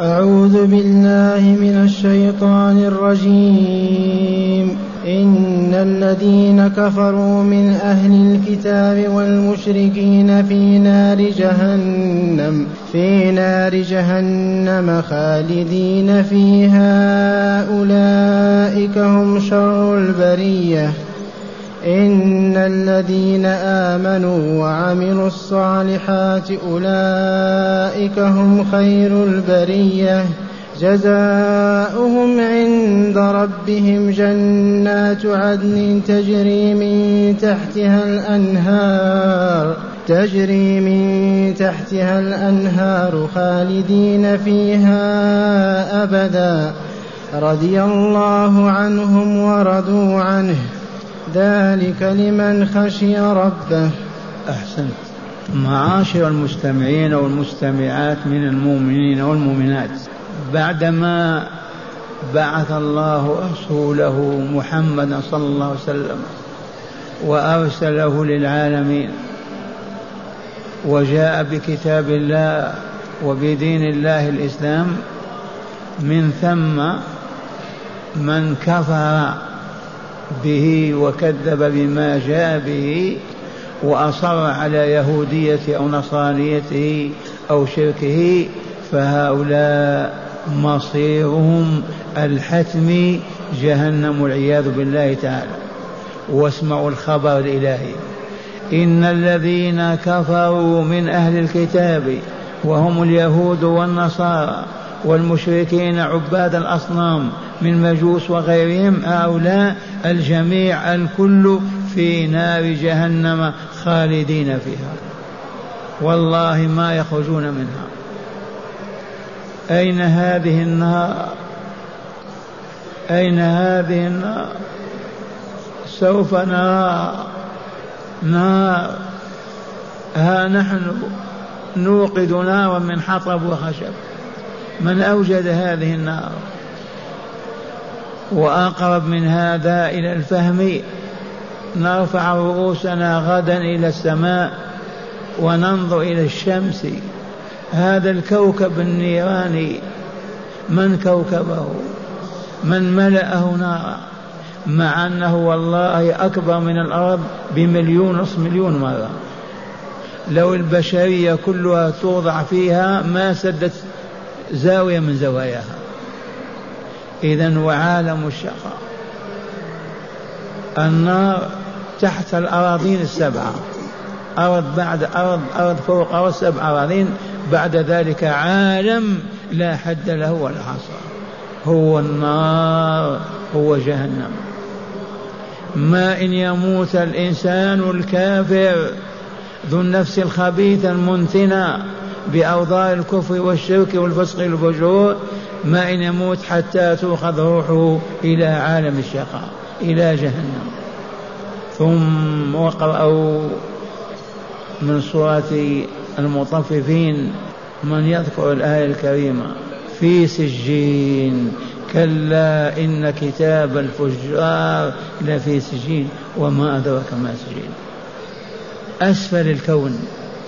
أعوذ بالله من الشيطان الرجيم. إن الذين كفروا من أهل الكتاب والمشركين في نار جهنم في نار جهنم خالدين فيها. أولئك هم شر البرية. إن الذين آمنوا وعملوا الصالحات أولئك هم خير البرية. جزاؤهم عند ربهم جنات عدن تجري من تحتها الأنهار تجري من تحتها الأنهار خالدين فيها أبدا. رضي الله عنهم ورضوا عنه. ذلك لمن خشي ربه. أحسنت معاشر المستمعين والمستمعات من المؤمنين والمؤمنات بعدما بعث الله رسوله محمدا صلى الله عليه وسلم وأرسله للعالمين وجاء بكتاب الله وبدين الله الإسلام من ثم من كفر به وكذب بما جاء به وأصر على يهوديته أو نصرانيته أو شركه فهؤلاء مصيرهم الحتمي جهنم والعياذ بالله تعالى. واسمعوا الخبر الإلهي. إن الذين كفروا من أهل الكتاب وهم اليهود والنصارى والمشركين عباد الأصنام من مجوس وغيرهم هؤلاء الجميع الكل في نار جهنم خالدين فيها. والله ما يخرجون منها. أين هذه النار؟ أين هذه النار؟ سوف نرى. نار. ها نحن نوقد نارا من حطب وخشب. من أوجد هذه النار؟ وأقرب من هذا إلى الفهم نرفع رؤوسنا غدا إلى السماء وننظر إلى الشمس. هذا الكوكب النيراني من كوكبه؟ من ملأه نارا؟ مع أنه والله أكبر من الأرض بمليون نصف مليون مرة. لو البشرية كلها توضع فيها ما سدت زاوية من زواياها. إذا وعالم الشقاء. النار تحت الأراضين السبعة. أرض بعد أرض أرض فوق أرض سبع أراضين. بعد ذلك عالم لا حد له ولا حصر هو النار هو جهنم. ما إن يموت الإنسان الكافر ذو النفس الخبيثة المنتنة بأوضاع الكفر والشرك والفسق والفجور ما إن يموت حتى تؤخذ روحه إلى عالم الشقاء إلى جهنم. ثم وقرأوا من سورة المطففين من يذكر الآية الكريمة في سجين كلا إن كتاب الفجار لفي سجين وما أدرك ما سجين. أسفل الكون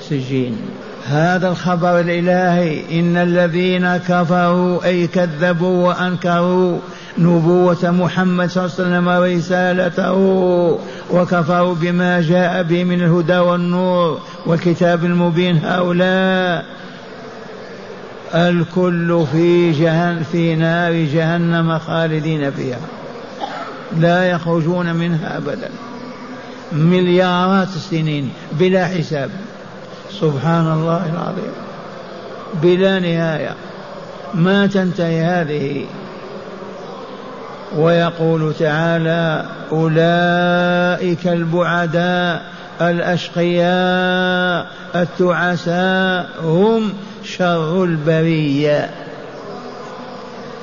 سجين. هذا الخبر الإلهي إن الذين كفروا أي كذبوا وأنكروا نبوة محمد صلى الله عليه وسلم ورسالته وكفروا بما جاء به من الهدى والنور والكتاب المبين هؤلاء الكل في جهن في نار جهنم خالدين فيها لا يخرجون منها أبدا. مليارات السنين بلا حساب. سبحان الله العظيم. بلا نهاية. ما تنتهي هذه. ويقول تعالى أولئك البعداء الأشقياء التعساء هم شر البرية.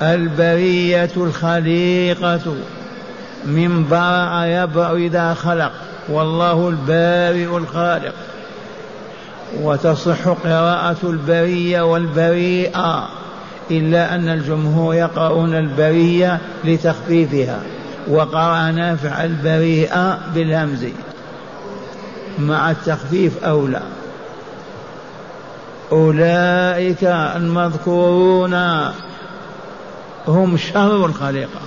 البرية الخليقة. من برع يبرأ إذا خلق. والله البارئ الخالق. وتصح قراءة البرية والبريئة إلا أن الجمهور يقرؤون البرية لتخفيفها وقرأ نافع البريئة بالهمز. مع التخفيف أولى. أولئك المذكورون هم شر الخليقة.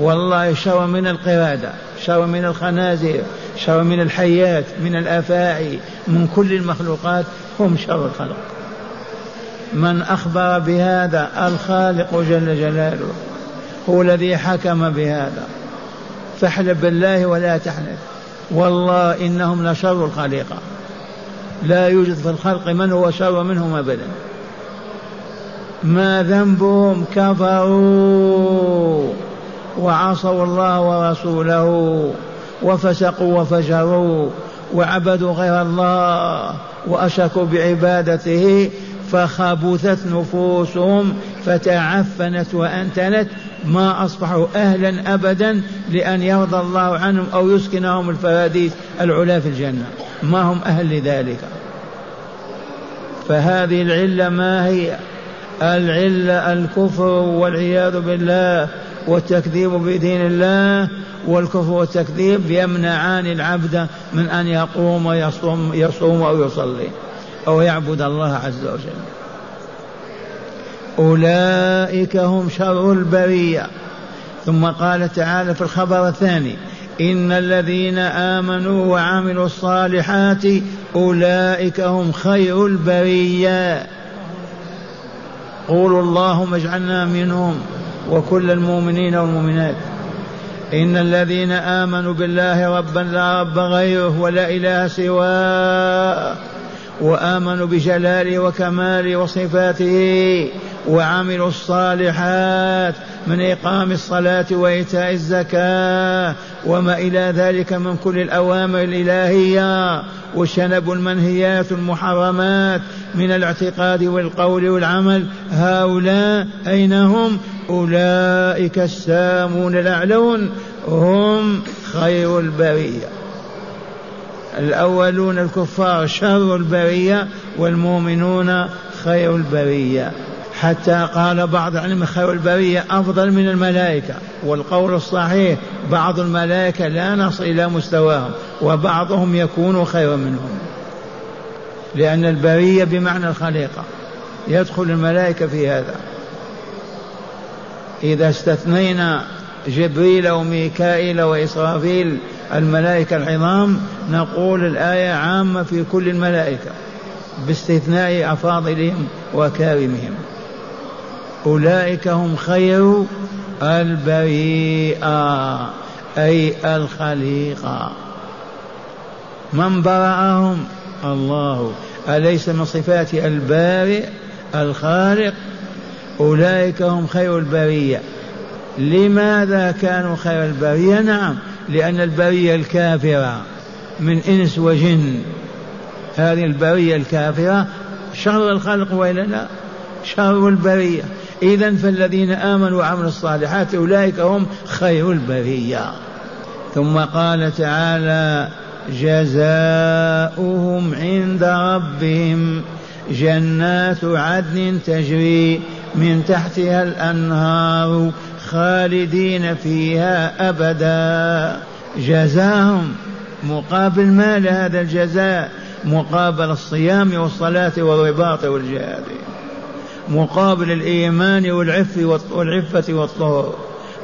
والله شر من القرادة شر من الخنازير. شر من الحيات من الأفاعي من كل المخلوقات هم شر الخلق. من أخبر بهذا الخالق جل جلاله هو الذي حكم بهذا. فاحلف بالله ولا تحلف. والله إنهم لشر الخليقة لا يوجد في الخلق من هو شر منهم أبدا. ما ذنبهم كفروا وعصوا الله ورسوله. وفسقوا وفجروا وعبدوا غير الله وأشركوا بعبادته فخبثت نفوسهم فتعفنت وأنتنت ما أصبحوا أهلا ابدا لأن يرضى الله عنهم أو يسكنهم الفراديس العلا في الجنة. ما هم أهل لذلك؟ فهذه العلة ما هي؟ العلة الكفر والعياذ بالله والتكذيب بدين الله والكفر والتكذيب يمنعان العبد من أن يقوم ويصوم يصوم أو يصلي أو يعبد الله عز وجل. أولئك هم شر البرية. ثم قال تعالى في الخبر الثاني إن الذين آمنوا وعملوا الصالحات أولئك هم خير البرية. قولوا اللهم اجعلنا منهم وكل المؤمنين والمؤمنات. إن الذين آمنوا بالله ربا لا رب غيره ولا إله سواه وآمنوا بجلاله وكماله وصفاته وعملوا الصالحات من إقام الصلاة وإيتاء الزكاة وما إلى ذلك من كل الأوامر الإلهية وشنب المنهيات المحرمات من الاعتقاد والقول والعمل. هؤلاء أين هم؟ أولئك السامون الأعلون هم خير البرية. الأولون الكفار شر البرية والمؤمنون خير البرية. حتى قال بعض العلم خير البرية أفضل من الملائكة والقول الصحيح بعض الملائكة لا نصل إلى مستواهم وبعضهم يكون خيرا منهم. لأن البرية بمعنى الخليقة يدخل الملائكة في هذا. إذا استثنينا جبريل وميكائيل وإسرافيل الملائكة العظام نقول الآية عامة في كل الملائكة باستثناء أفاضلهم وكارمهم أولئك هم خير البريئة أي الخليقة. من برأهم؟ الله. أليس من صفات البارئ؟ الخالق. أولئك هم خير البرية. لماذا كانوا خير البرية؟ نعم لأن البرية الكافرة من إنس وجن. هذه البرية الكافرة شر الخلق وإلا لا شر البرية. إذا فالذين آمنوا وعملوا الصالحات أولئك هم خير البرية. ثم قال تعالى جزاؤهم عند ربهم جنات عدن تجري من تحتها الأنهار خالدين فيها أبدا. جزاهم مقابل ما لهذا الجزاء مقابل الصيام والصلاة والرباط والجهاد مقابل الإيمان والعف والعفة والطهور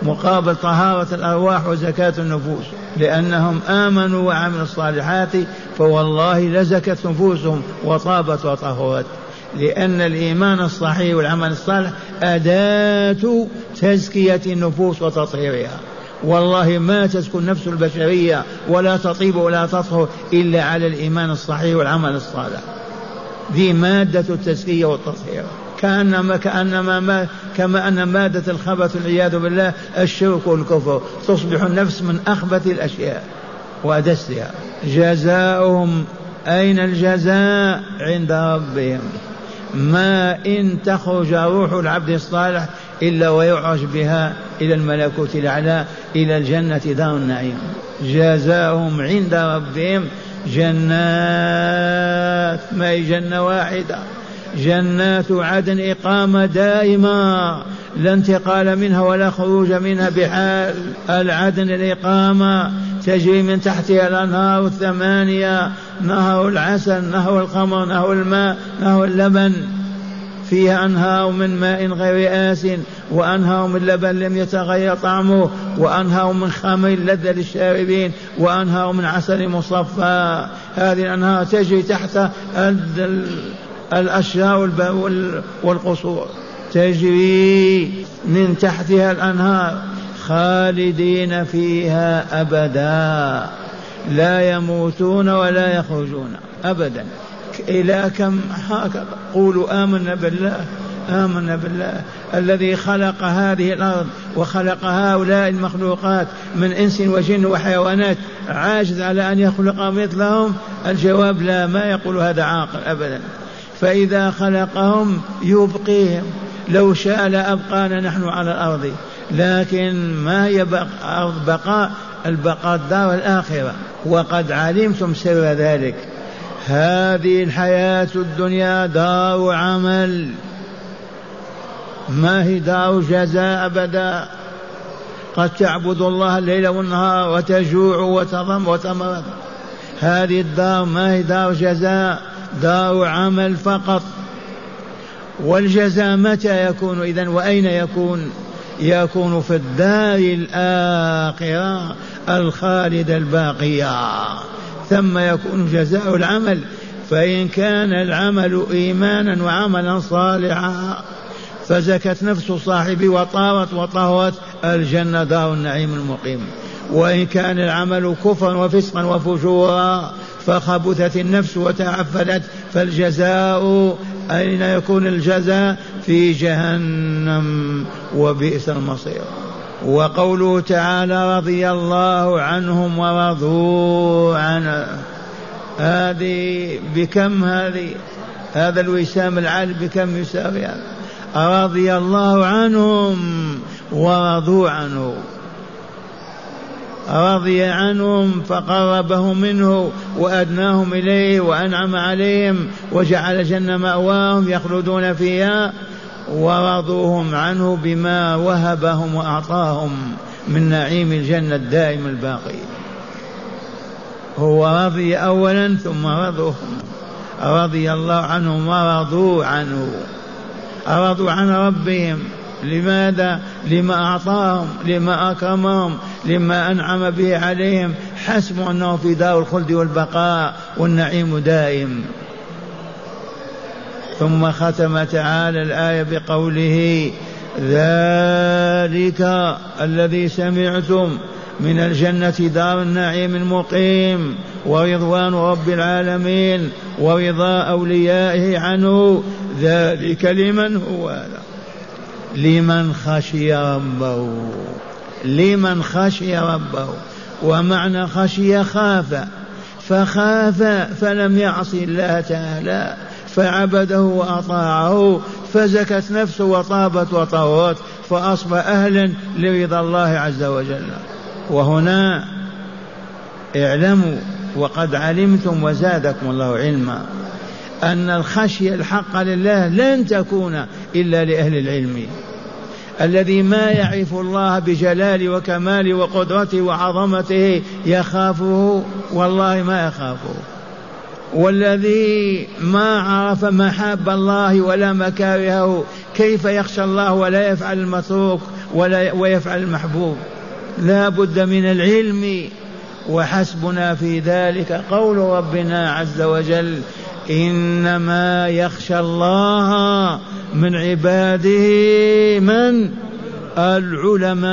مقابل طهارة الأرواح وزكاة النفوس. لأنهم آمنوا وعملوا الصالحات فوالله لزكت نفوسهم وطابت وطهرت. لأن الإيمان الصحيح والعمل الصالح أداة تزكية النفوس وتطهيرها. والله ما تسكن نفس البشرية ولا تطيب ولا تطهر إلا على الإيمان الصحيح والعمل الصالح. ذي مادة التزكية والتطهير. كأنما كأنما ما كما أن مادة الخبث والعياذ بالله الشرك والكفر. تصبح النفس من أخبث الأشياء وأدسها. جزاؤهم أين الجزاء عند ربهم؟ ما إن تخرج روح العبد الصالح إلا ويعرج بها إلى الملكوت الأعلى إلى الجنة دار النعيم. جزاؤهم عند ربهم جنات ما هي جنة واحدة؟ جنات عدن إقامة دائمة لا انتقال منها ولا خروج منها بحال العدن الإقامة تجري من تحتها الأنهار الثمانية. نهر العسل نهر الخمر نهر الماء نهر اللبن. فيها أنهار من ماء غير آس وأنهار من لبن لم يتغير طعمه وأنهار من خمر لذة للشاربين وأنهار من عسل مصفى. هذه الأنهار تجري تحت الأشجار والقصور. تجري من تحتها الأنهار خالدين فيها أبدا. لا يموتون ولا يخرجون أبدا. إلى كم هكذا قولوا آمنا بالله آمنا بالله. الذي خلق هذه الأرض وخلق هؤلاء المخلوقات من إنس وجن وحيوانات عاجز على أن يخلق مثلهم؟ الجواب لا ما يقول هذا عاقل أبدا. فإذا خلقهم يبقيهم. لو شاء لأبقانا نحن على الأرض. لكن ما هي بقاء؟ البقاء الدار الآخرة. وقد علمتم سر ذلك. هذه الحياة الدنيا دار عمل. ما هي دار جزاء أبدا. قد تعبد الله الليل والنهار وتجوع وتظم وتمرض هذه الدار ما هي دار جزاء؟ دار عمل فقط. والجزاء متى يكون إذا وأين يكون؟ يكون في الدار الآخرة الخالدة الباقية. ثم يكون جزاء العمل. فإن كان العمل إيمانا وعملا صالحا فزكت نفس صاحبه وطارت وطهرت الجنة دار النعيم المقيم. وإن كان العمل كفرا وفسقا وفجورا فخبثت النفس وتعفلت فالجزاء أين يكون الجزاء؟ في جهنم وبئس المصير. وقوله تعالى رضي الله عنهم ورضوا عنه هذه بكم هذه؟ هذا الوسام العالي بكم يساوي هذا رضي الله عنهم ورضوا عنه. رضي عنهم فقربه منه وأدناهم إليه وأنعم عليهم وجعل جنة مأواهم يخلدون فيها. ورضوهم عنه بما وهبهم وأعطاهم من نعيم الجنة الدائم الباقي. هو رضي أولا ثم رضوا رضي الله عنهم ورضوا عنه. رضوا عن ربهم. لماذا؟ لما أعطاهم لما أكرمهم لما أنعم به عليهم. حسبوا أنه في دار الخلد والبقاء والنعيم دائم. ثم ختم تعالى الآية بقوله ذلك الذي سمعتم من الجنة دار النعيم المقيم ورضوان رب العالمين ورضا أوليائه عنه. ذلك لمن هو هذا لمن خشي ربه. لمن خشي ربه. ومعنى خشي خاف. فخاف فلم يعص الله تعالى. فعبده وأطاعه فزكت نفسه وطابت وطهرت فأصبح أهلا لرضا الله عز وجل. وهنا اعلموا وقد علمتم وزادكم الله علما أن الخشية الحق لله لن تكون إلا لأهل العلم. الذي ما يعرف الله بجلاله وكماله وقدرته وعظمته يخافه والله ما يخافه. والذي ما عرف محاب الله ولا مكارهه كيف يخشى الله ولا يفعل المتروك ولا ويفعل المحبوب؟ لا بد من العلم وحسبنا في ذلك قول ربنا عز وجل إنما يخشى الله من عباده من؟ العلماء.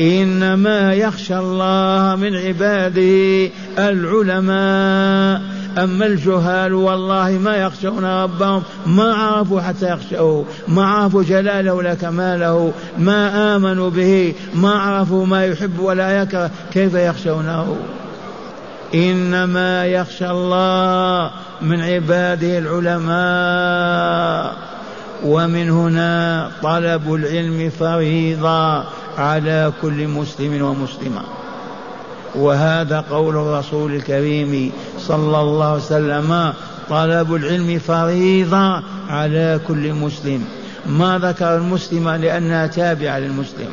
إنما يخشى الله من عباده العلماء. أما الجهال والله ما يخشون ربهم ما عرفوا حتى يخشوه ما عرفوا جلاله ولا كماله ما آمنوا به ما عرفوا ما يحب ولا يكره كيف يخشونه؟ إنما يخشى الله من عباده العلماء. ومن هنا طلب العلم فريضة. على كل مسلم ومسلمة. وهذا قول الرسول الكريم صلى الله عليه وسلم طلب العلم فريضة على كل مسلم. ما ذكر المسلم لأنها تابعة للمسلم.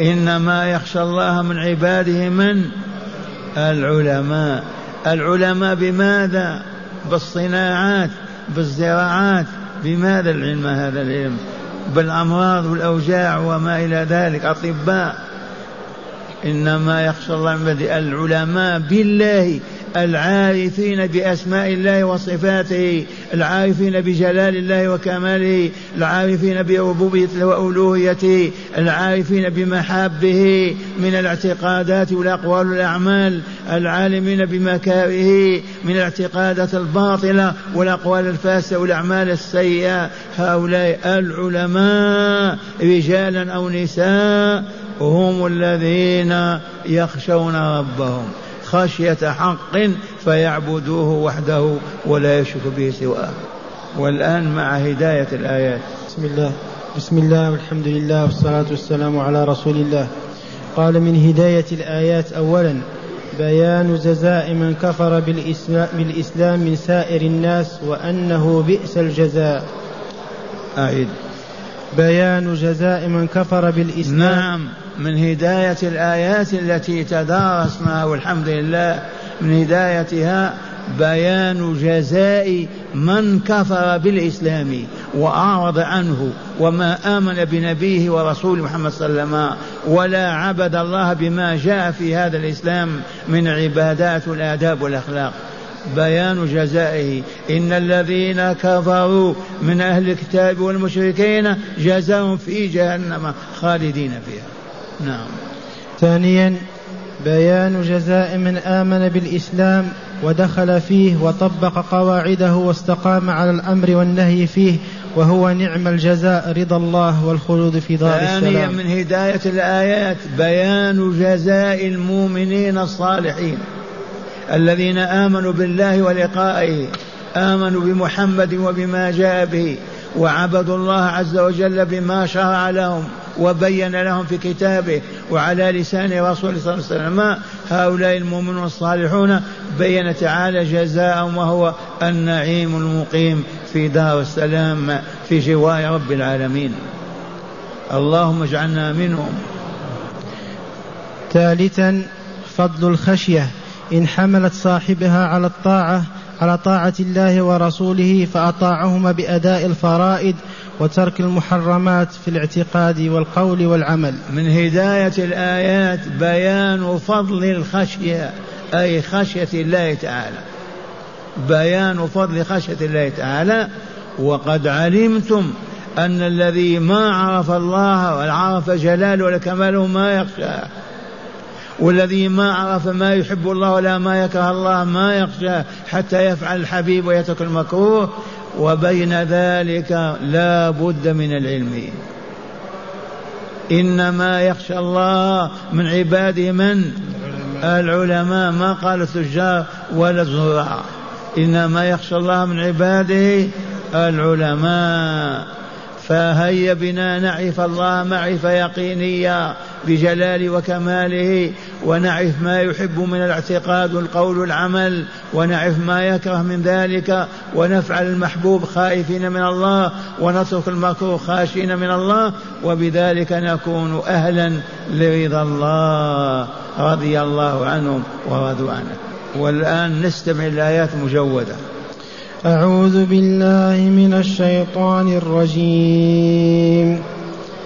إنما يخشى الله من عباده من؟ العلماء. العلماء بماذا؟ بالصناعات بالزراعات. بماذا العلم هذا العلم؟ بالأمراض والأوجاع وما إلى ذلك. أطباء إنما يخشى الله من العلماء بالله العارفين بأسماء الله وصفاته العارفين بجلال الله وكماله العارفين بربوبيته وألوهيته العارفين بمحابه من الاعتقادات والأقوال والأعمال العالمين بمكاره من الاعتقادات الباطلة والأقوال الفاسدة والأعمال السيئة. هؤلاء العلماء رجالا أو نساء هم الذين يخشون ربهم. خشية حق فيعبدوه وحده ولا يشرك به سواه. والآن مع هداية الآيات. بسم الله. بسم الله والحمد لله والصلاة والسلام على رسول الله. قال من هداية الآيات أولا بيان جزاء من كفر بالإسلام من سائر الناس وأنه بئس الجزاء. أعيد بيان جزاء من كفر بالإسلام نعم. من هداية الآيات التي تدارسناها والحمد لله من هدايتها بيان جزاء من كفر بالإسلام وأعرض عنه وما آمن بنبيه ورسول محمد صلى الله عليه وسلم ولا عبد الله بما جاء في هذا الإسلام من عبادات والآداب والأخلاق. بيان جزائه إن الذين كفروا من أهل الكتاب والمشركين جزاهم في جهنم خالدين فيها. نعم. ثانيا بيان جزاء من آمن بالإسلام ودخل فيه وطبق قواعده واستقام على الأمر والنهي فيه وهو نعم الجزاء رضا الله والخلود في دار السلام. ثانيا من هداية الآيات بيان جزاء المؤمنين الصالحين الذين آمنوا بالله ولقائه آمنوا بمحمد وبما جاء به وعبدوا الله عز وجل بما شرع لهم. وبين لهم في كتابه وعلى لسان رسوله صلى الله عليه وسلم هؤلاء المؤمنون الصالحون بين تعالى جزاءهم وهو النعيم المقيم في دار السلام في جوار رب العالمين. اللهم اجعلنا منهم. ثالثا فضل الخشية. إن حملت صاحبها على الطاعة على طاعة الله ورسوله فأطاعهما بأداء الفرائض وترك المحرمات في الاعتقاد والقول والعمل. من هداية الآيات بيان فضل الخشية أي خشية الله تعالى. بيان فضل خشية الله تعالى وقد علمتم أن الذي ما عرف الله وعرف جلاله وكماله ما يخشاه والذي ما عرف ما يحب الله ولا ما يكره الله ما يخشى حتى يفعل الحبيب ويترك المكروه وبين ذلك لا بد من العلم. إنما يخشى الله من عباده من؟ العلماء. ما قال التجار ولا الزراع إنما يخشى الله من عباده العلماء. فهيا بنا نعرف الله معرفة يقينية. بجلال وكماله ونعرف ما يحب من الاعتقاد والقول والعمل ونعرف ما يكره من ذلك ونفعل المحبوب خائفين من الله ونترك المكروه خاشين من الله وبذلك نكون أهلا لرضا الله رضي الله عنهم ورضوا عنه. والآن نستمع الآيات مجودة أعوذ بالله من الشيطان الرجيم.